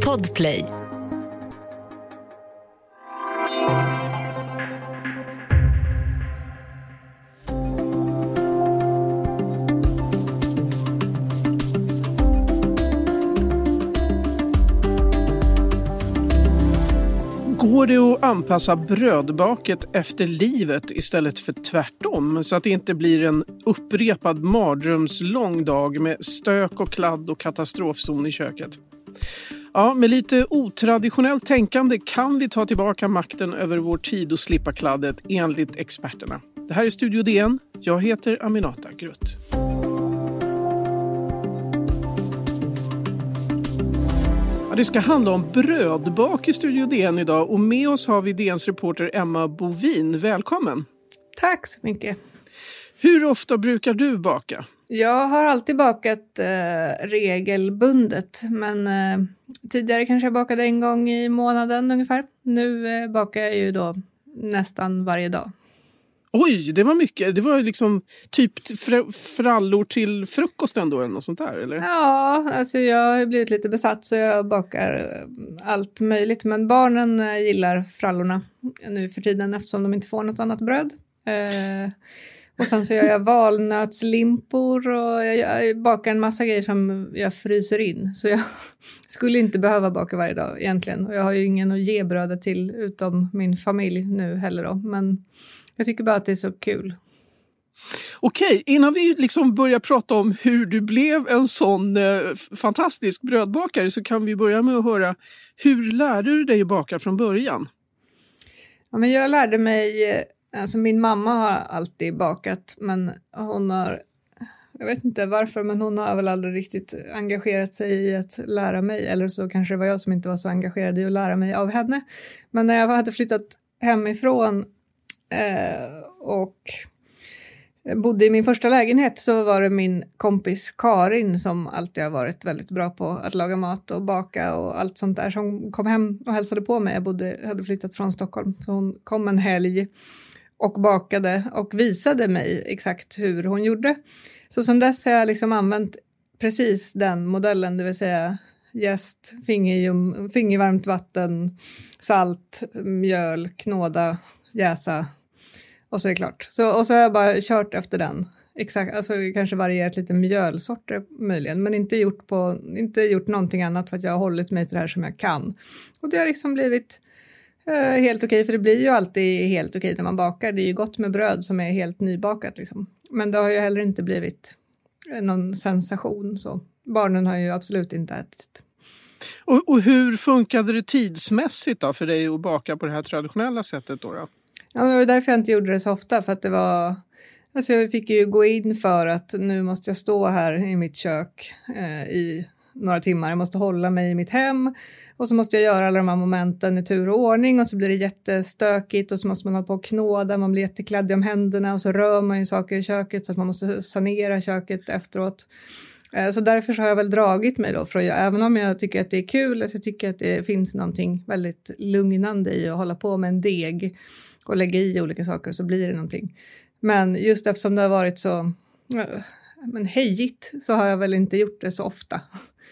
Podplay. Går det att anpassa brödbaket efter livet istället för tvärtom så att det inte blir en upprepad mardrömslång dag med stök och kladd och katastrofzon i köket? Ja, med lite otraditionellt tänkande kan vi ta tillbaka makten över vår tid och slippa kladdet enligt experterna. Det här är Studio DN. Jag heter Aminata Grutt. Det ska handla om brödbak i Studio DN idag och med oss har vi DNs reporter Emma Bovin. Välkommen! Tack så mycket! Hur ofta brukar du baka? Jag har alltid bakat eh, regelbundet, men eh, tidigare kanske jag bakade en gång i månaden ungefär. Nu eh, bakar jag ju då nästan varje dag. Oj, det var mycket. Det var liksom typ fr frallor till frukosten då eller något sånt där? Eller? Ja, alltså jag har blivit lite besatt så jag bakar eh, allt möjligt. Men barnen eh, gillar frallorna nu för tiden eftersom de inte får något annat bröd. Eh, och sen så gör jag valnötslimpor och jag bakar en massa grejer som jag fryser in. Så jag skulle inte behöva baka varje dag egentligen. Och jag har ju ingen att ge brödet till utom min familj nu heller då. Men jag tycker bara att det är så kul. Okej, innan vi liksom börjar prata om hur du blev en sån eh, fantastisk brödbakare så kan vi börja med att höra hur lärde du dig att baka från början? Ja, men jag lärde mig, eh, alltså min mamma har alltid bakat men hon har jag vet inte varför, men hon har väl aldrig riktigt engagerat sig i att lära mig, eller så kanske det var jag som inte var så engagerad i att lära mig av henne. Men när jag hade flyttat hemifrån Eh, och bodde i min första lägenhet så var det min kompis Karin som alltid har varit väldigt bra på att laga mat och baka och allt sånt där. som kom hem och hälsade på mig. Jag bodde, hade flyttat från Stockholm. Så hon kom en helg och bakade och visade mig exakt hur hon gjorde. Så sedan dess har jag liksom använt precis den modellen, det vill säga jäst, fingervarmt vatten, salt, mjöl, knåda, jäsa och så är det klart. Så, och så har jag bara kört efter den. Exakt, alltså kanske varierat lite mjölsorter möjligen, men inte gjort, på, inte gjort någonting annat för att jag har hållit mig till det här som jag kan. Och det har liksom blivit eh, helt okej, okay, för det blir ju alltid helt okej okay när man bakar. Det är ju gott med bröd som är helt nybakat liksom. Men det har ju heller inte blivit eh, någon sensation så. Barnen har ju absolut inte ätit. Och, och hur funkade det tidsmässigt då för dig att baka på det här traditionella sättet då? då? Ja, det var därför jag inte gjorde det så ofta, för att det var... Alltså jag fick ju gå in för att nu måste jag stå här i mitt kök eh, i några timmar. Jag måste hålla mig i mitt hem och så måste jag göra alla de här momenten i tur och ordning och så blir det jättestökigt och så måste man hålla på och knåda, man blir jättekladdig om händerna och så rör man ju saker i köket så att man måste sanera köket efteråt. Eh, så därför så har jag väl dragit mig då, för att, även om jag tycker att det är kul, så alltså jag tycker att det finns någonting väldigt lugnande i att hålla på med en deg och lägga i olika saker så blir det någonting. Men just eftersom det har varit så men hejigt så har jag väl inte gjort det så ofta.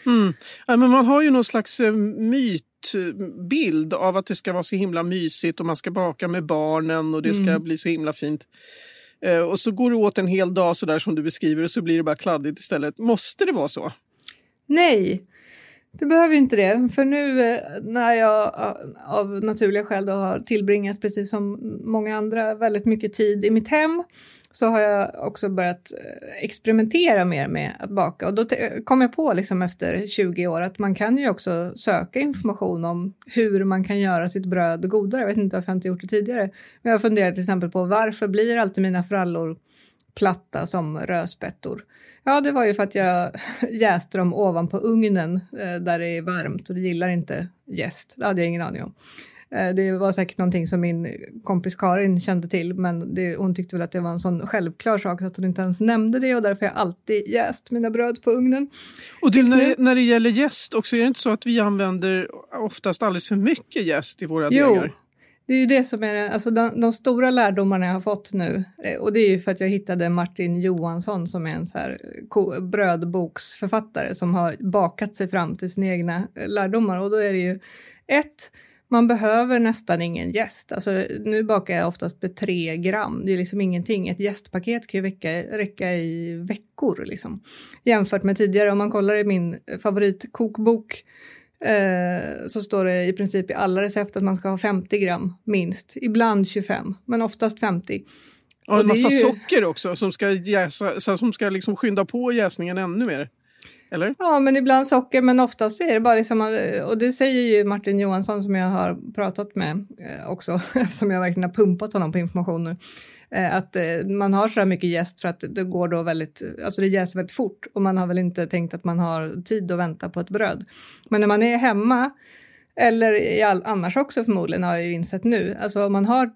Mm. Ja, men man har ju någon slags eh, mytbild av att det ska vara så himla mysigt och man ska baka med barnen och det ska mm. bli så himla fint. Eh, och så går det åt en hel dag så där som du beskriver och så blir det bara kladdigt istället. Måste det vara så? Nej, det behöver inte det, för nu eh, när jag eh, av naturliga skäl då har tillbringat, precis som många andra, väldigt mycket tid i mitt hem så har jag också börjat eh, experimentera mer med att baka. Och då kom jag på liksom efter 20 år att man kan ju också söka information om hur man kan göra sitt bröd godare. Jag vet inte varför jag inte gjort det tidigare. Men jag har funderat till exempel på varför blir alltid mina frallor platta som rödspettor? Ja, det var ju för att jag jäste dem ovanpå ugnen eh, där det är varmt och det gillar inte jäst. Det hade jag ingen aning om. Eh, det var säkert någonting som min kompis Karin kände till men det, hon tyckte väl att det var en sån självklar sak att hon inte ens nämnde det och därför har jag alltid jäst mina bröd på ugnen. Och du, när, när det gäller jäst också, är det inte så att vi använder oftast alldeles för mycket jäst i våra jo, degar? Det är ju det som är alltså de, de, stora lärdomarna jag har fått nu. Eh, och det är ju för att jag hittade Martin Johansson som är en så här eh, brödboksförfattare som har bakat sig fram till sina egna eh, lärdomar. Och då är det ju ett, man behöver nästan ingen gäst. Alltså, nu bakar jag oftast med tre gram. Det är liksom ingenting. Ett gästpaket kan ju räcka, räcka i veckor liksom. Jämfört med tidigare, om man kollar i min favoritkokbok eh, så står det i princip i alla recept att man ska ha 50 gram minst. Ibland 25, men oftast 50. Och en massa ju... socker också som ska, jäsa, som ska liksom skynda på jäsningen ännu mer. Eller? Ja, men ibland socker, men oftast är det bara liksom, och det säger ju Martin Johansson som jag har pratat med eh, också, eftersom jag verkligen har pumpat honom på information nu. Eh, att eh, man har så här mycket jäst för att det går då väldigt, alltså det jäser väldigt fort och man har väl inte tänkt att man har tid att vänta på ett bröd. Men när man är hemma eller i all, annars också förmodligen har jag ju insett nu, alltså om man har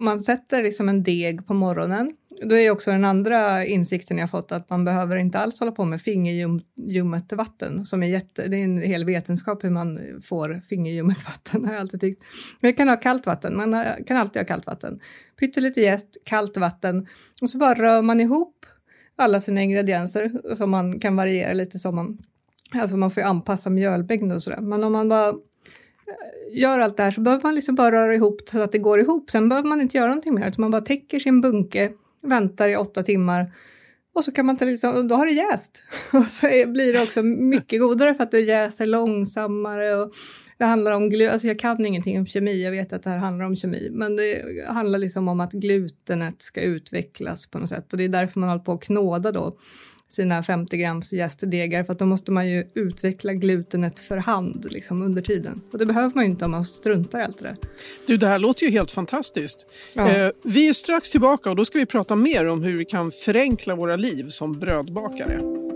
man sätter liksom en deg på morgonen. Då är också den andra insikten jag fått att man behöver inte alls hålla på med fingerljummet vatten som är jätte, det är en hel vetenskap hur man får fingerljummet vatten har jag alltid tyckt. Man kan ha kallt vatten, man kan alltid ha kallt vatten. Pyttelite jäst, kallt vatten och så bara rör man ihop alla sina ingredienser som man kan variera lite som man, alltså man får ju anpassa mjölmängd och sådär. Men om man bara eh, gör allt det här så behöver man liksom bara röra ihop så att det går ihop. Sen behöver man inte göra någonting mer, utan man bara täcker sin bunke, väntar i åtta timmar. Och så kan man ta liksom, då har det jäst. Och så blir det också mycket godare för att det jäser långsammare och det handlar om gluten, alltså jag kan ingenting om kemi, jag vet att det här handlar om kemi, men det handlar liksom om att glutenet ska utvecklas på något sätt och det är därför man håller på att knåda då sina 50 grams jästdegar för att då måste man ju utveckla glutenet för hand liksom, under tiden. Och det behöver man ju inte om man struntar i allt det där. Du, det här låter ju helt fantastiskt. Ja. Eh, vi är strax tillbaka och då ska vi prata mer om hur vi kan förenkla våra liv som brödbakare.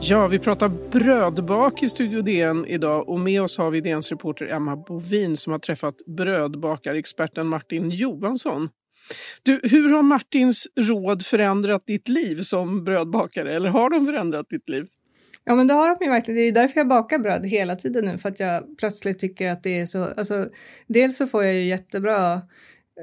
Ja, vi pratar brödbak i Studio DN idag och med oss har vi DNs reporter Emma Bovin som har träffat brödbakarexperten Martin Johansson. Du, hur har Martins råd förändrat ditt liv som brödbakare eller har de förändrat ditt liv? Ja men det har de ju verkligen. Det är därför jag bakar bröd hela tiden nu för att jag plötsligt tycker att det är så, alltså dels så får jag ju jättebra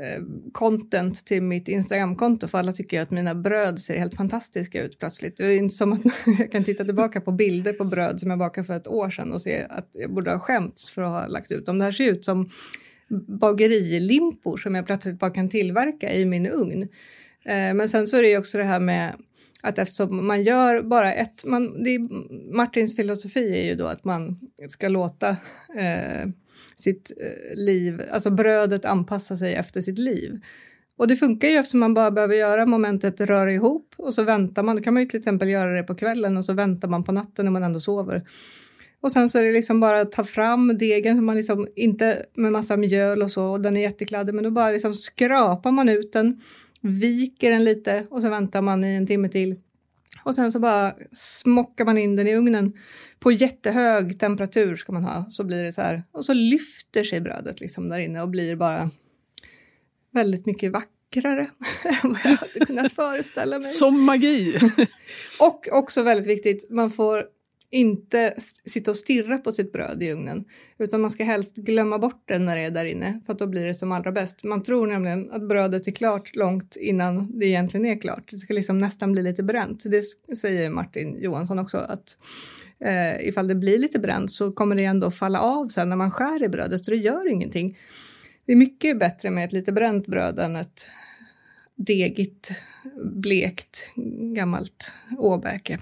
Eh, content till mitt Instagramkonto för alla tycker att mina bröd ser helt fantastiska ut plötsligt. Det är inte som att jag kan titta tillbaka på bilder på bröd som jag bakade för ett år sedan och se att jag borde ha skämts för att ha lagt ut dem. Det här ser ut som bagerilimpor som jag plötsligt bara kan tillverka i min ugn. Eh, men sen så är det ju också det här med att eftersom man gör bara ett... Man, det är, Martins filosofi är ju då att man ska låta eh, sitt eh, liv, alltså brödet anpassa sig efter sitt liv. Och det funkar ju eftersom man bara behöver göra momentet röra ihop och så väntar man. Då kan man ju till exempel göra det på kvällen och så väntar man på natten när man ändå sover. Och sen så är det liksom bara att ta fram degen, man liksom inte med massa mjöl och så, och den är jättekladdig, men då bara liksom skrapar man ut den, viker den lite och så väntar man i en timme till. Och sen så bara smockar man in den i ugnen på jättehög temperatur ska man ha, så blir det så här. Och så lyfter sig brödet liksom där inne och blir bara väldigt mycket vackrare än vad jag hade kunnat föreställa mig. Som magi! och också väldigt viktigt, man får inte sitta och stirra på sitt bröd i ugnen, utan man ska helst glömma bort det när det är där inne, för att då blir det som allra bäst. Man tror nämligen att brödet är klart långt innan det egentligen är klart. Det ska liksom nästan bli lite bränt. Det säger Martin Johansson också, att eh, ifall det blir lite bränt så kommer det ändå falla av sen när man skär i brödet, så det gör ingenting. Det är mycket bättre med ett lite bränt bröd än ett degigt, blekt, gammalt åbäke.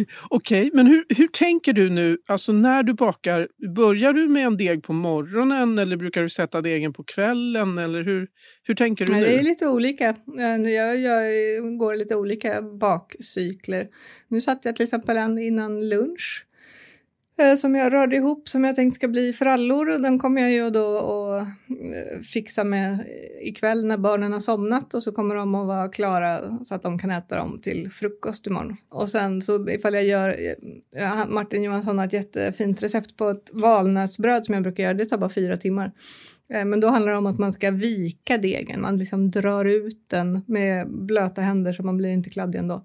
Okej, okay, men hur, hur tänker du nu? Alltså när du bakar, börjar du med en deg på morgonen eller brukar du sätta degen på kvällen? Eller hur, hur tänker du nu? Det är lite olika. Jag, jag går lite olika bakcykler. Nu satte jag till exempel en innan lunch Eh, Eh, som jag rörde ihop som jag tänkt ska bli frallor. Den kommer jag ju då att eh, fixa med eh, ikväll när barnen har somnat och så kommer de att vara klara så att de kan äta dem till frukost imorgon. Och sen så ifall jag gör, Martin Johansson har ett jättefint recept på ett valnötsbröd som jag brukar göra, det tar bara fyra timmar. Men då handlar det om att man ska vika degen, man liksom drar ut den med blöta händer så man blir inte kladdig ändå.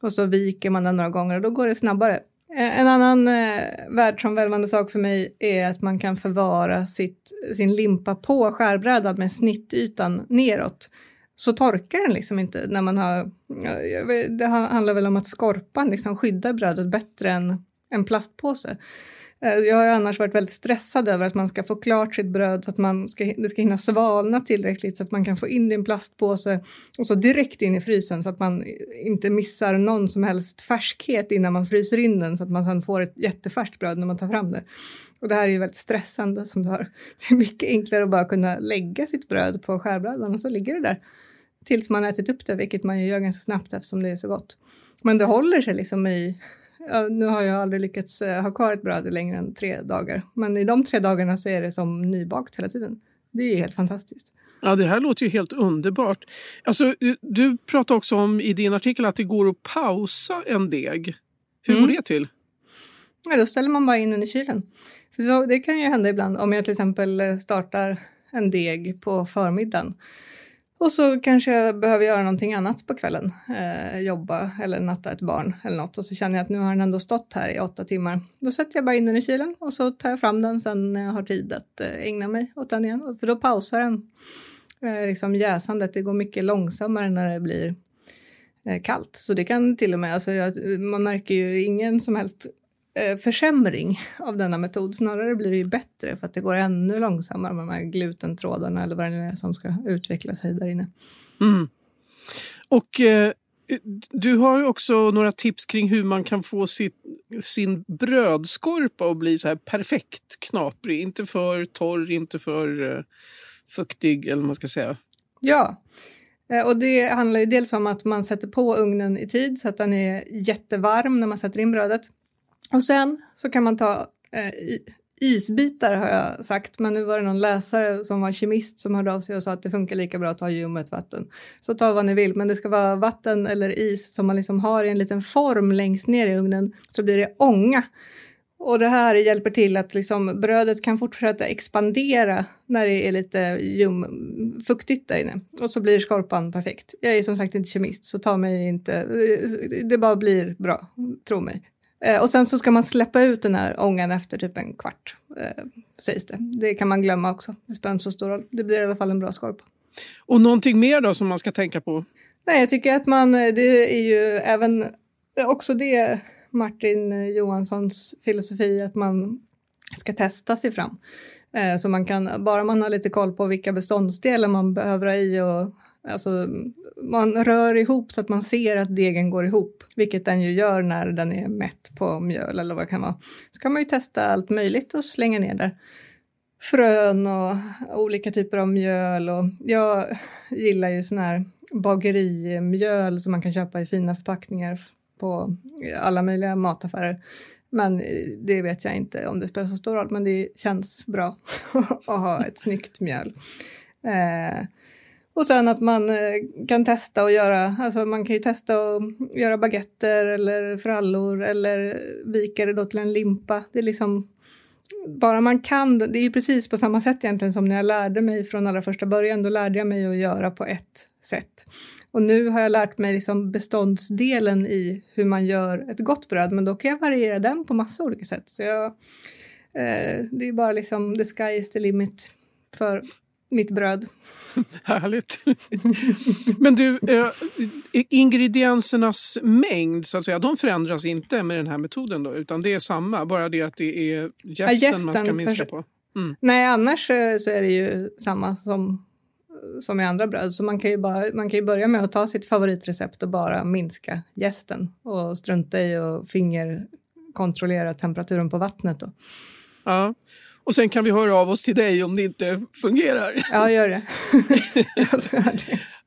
Och så viker man den några gånger och då går det snabbare Eh, en annan eh, världsomvälvande sak för mig är att man kan förvara sitt, sin limpa på skärbrädan med snittytan neråt. Så torkar den liksom inte när man har... Eh, det handlar väl om att skorpan liksom skyddar brödet bättre än en plastpåse. Eh, jag har annars varit väldigt stressad över att man ska få klart sitt bröd så att man ska, det ska hinna svalna tillräckligt så att man kan få in det i en plastpåse och så direkt in i frysen så att man inte missar någon som helst färskhet innan man fryser in den så att man sedan får ett jättefärskt bröd när man tar fram det. Och det här är ju väldigt stressande som du har. Det är mycket enklare att bara kunna lägga sitt bröd på skärbrädan och så ligger det där tills man ätit upp det, vilket man ju gör ganska snabbt eftersom det är så gott. Men det håller sig liksom i Ja, nu har jag aldrig lyckats uh, ha kvar ett bröd längre än tre dagar, men i de tre dagarna så är det som nybakt hela tiden. Det är helt fantastiskt. Ja, det här låter ju helt underbart. Alltså, du pratar också om i din artikel att det går att pausa en deg. Hur mm. går det till? Ja, då ställer man bara in den i kylen. För så, det kan ju hända ibland om jag till exempel eh, startar en deg på förmiddagen och så kanske jag behöver göra någonting annat på kvällen. Eh, jobba eller natta ett barn eller något. Och så känner jag att nu har den ändå stått här i åtta timmar. Då sätter jag bara in den i kylen och så tar jag fram den sen när jag har tid att eh, ägna mig åt den igen. För då pausar den eh, liksom jäsandet. Det går mycket långsammare när det blir eh, kallt. Så det kan till och med, alltså jag, man märker ju ingen som helst försämring av denna metod. Snarare blir det ju bättre för att det går ännu långsammare med de här glutentrådarna eller vad det nu är som ska utveckla sig där inne. Mm. Och eh, du har också några tips kring hur man kan få sitt, sin brödskorpa att bli så här perfekt knaprig. Inte för torr, inte för eh, fuktig eller vad man ska säga. Ja, eh, och det handlar ju dels om att man sätter på ugnen i tid så att den är jättevarm när man sätter in brödet. Och sen så kan man ta eh, isbitar har jag sagt, men nu var det någon läsare som var kemist som hörde av sig och sa att det funkar lika bra att ta ljummet vatten. Så ta vad ni vill, men det ska vara vatten eller is som man liksom har i en liten form längst ner i ugnen så blir det ånga. Och det här hjälper till att liksom brödet kan fortsätta expandera när det är lite ljum, fuktigt där inne. Och så blir skorpan perfekt. Jag är som sagt inte kemist, så ta mig inte... Eh, det bara blir bra, tro mig. Eh, och sen så ska man släppa ut den här ångan efter typ en kvart, eh, sägs det. Det kan man glömma också. Det spelar inte så stor roll. Det blir i alla fall en bra skorpa. Och någonting mer då som man ska tänka på? Nej, jag tycker att man, eh, det är ju även också det Martin Johanssons filosofi att man ska testa sig fram. Eh, så man kan, bara man har lite koll på vilka beståndsdelar man behöver ha i och Alltså, man rör ihop så att man ser att degen går ihop, vilket den ju gör när den är mätt på mjöl eller vad det kan vara. Så kan man ju testa allt möjligt och slänga ner där. Frön och olika typer av mjöl och jag gillar ju sån här bagerimjöl som man kan köpa i fina förpackningar på alla möjliga mataffärer. Men det vet jag inte om det spelar så stor roll, men det känns bra att ha ett snyggt mjöl. Eh, och sen att man eh, kan testa och göra, alltså man kan ju testa att göra baguetter eller frallor eller vika det då till en limpa. Det är liksom, bara man kan, det är ju precis på samma sätt egentligen som när jag lärde mig från allra första början, då lärde jag mig att göra på ett sätt. Och nu har jag lärt mig liksom beståndsdelen i hur man gör ett gott bröd, men då kan jag variera den på massa olika sätt. Så jag, eh, det är bara liksom the sky is the limit för mitt bröd. Härligt. Men du, äh, ingrediensernas mängd så att säga, de förändras inte med den här metoden då, utan det är samma, bara det att det är gästen, ja, man ska minska för... på? Mm. Nej, annars eh, så är det ju samma som, som i andra bröd, så man kan, ju bara, man kan ju börja med att ta sitt favoritrecept och bara minska gästen och strunta i och fingerkontrollera temperaturen på vattnet. Då. Ja. Och sen kan vi höra av oss till dig om det inte fungerar. Ja, gör det.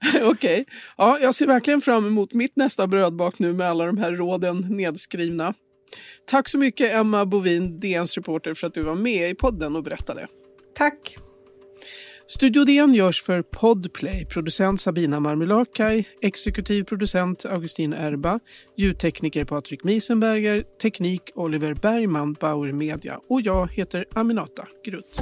Okej. Okay. Ja, jag ser verkligen fram emot mitt nästa brödbak nu med alla de här råden nedskrivna. Tack så mycket Emma Bovin, DNs reporter, för att du var med i podden och berättade. Tack. Studio DN görs för Podplay, producent Sabina Marmelakai, exekutiv producent Augustin Erba, ljudtekniker Patrik Miesenberger, teknik Oliver Bergman, Bauer Media. Och jag heter Aminata Grutt.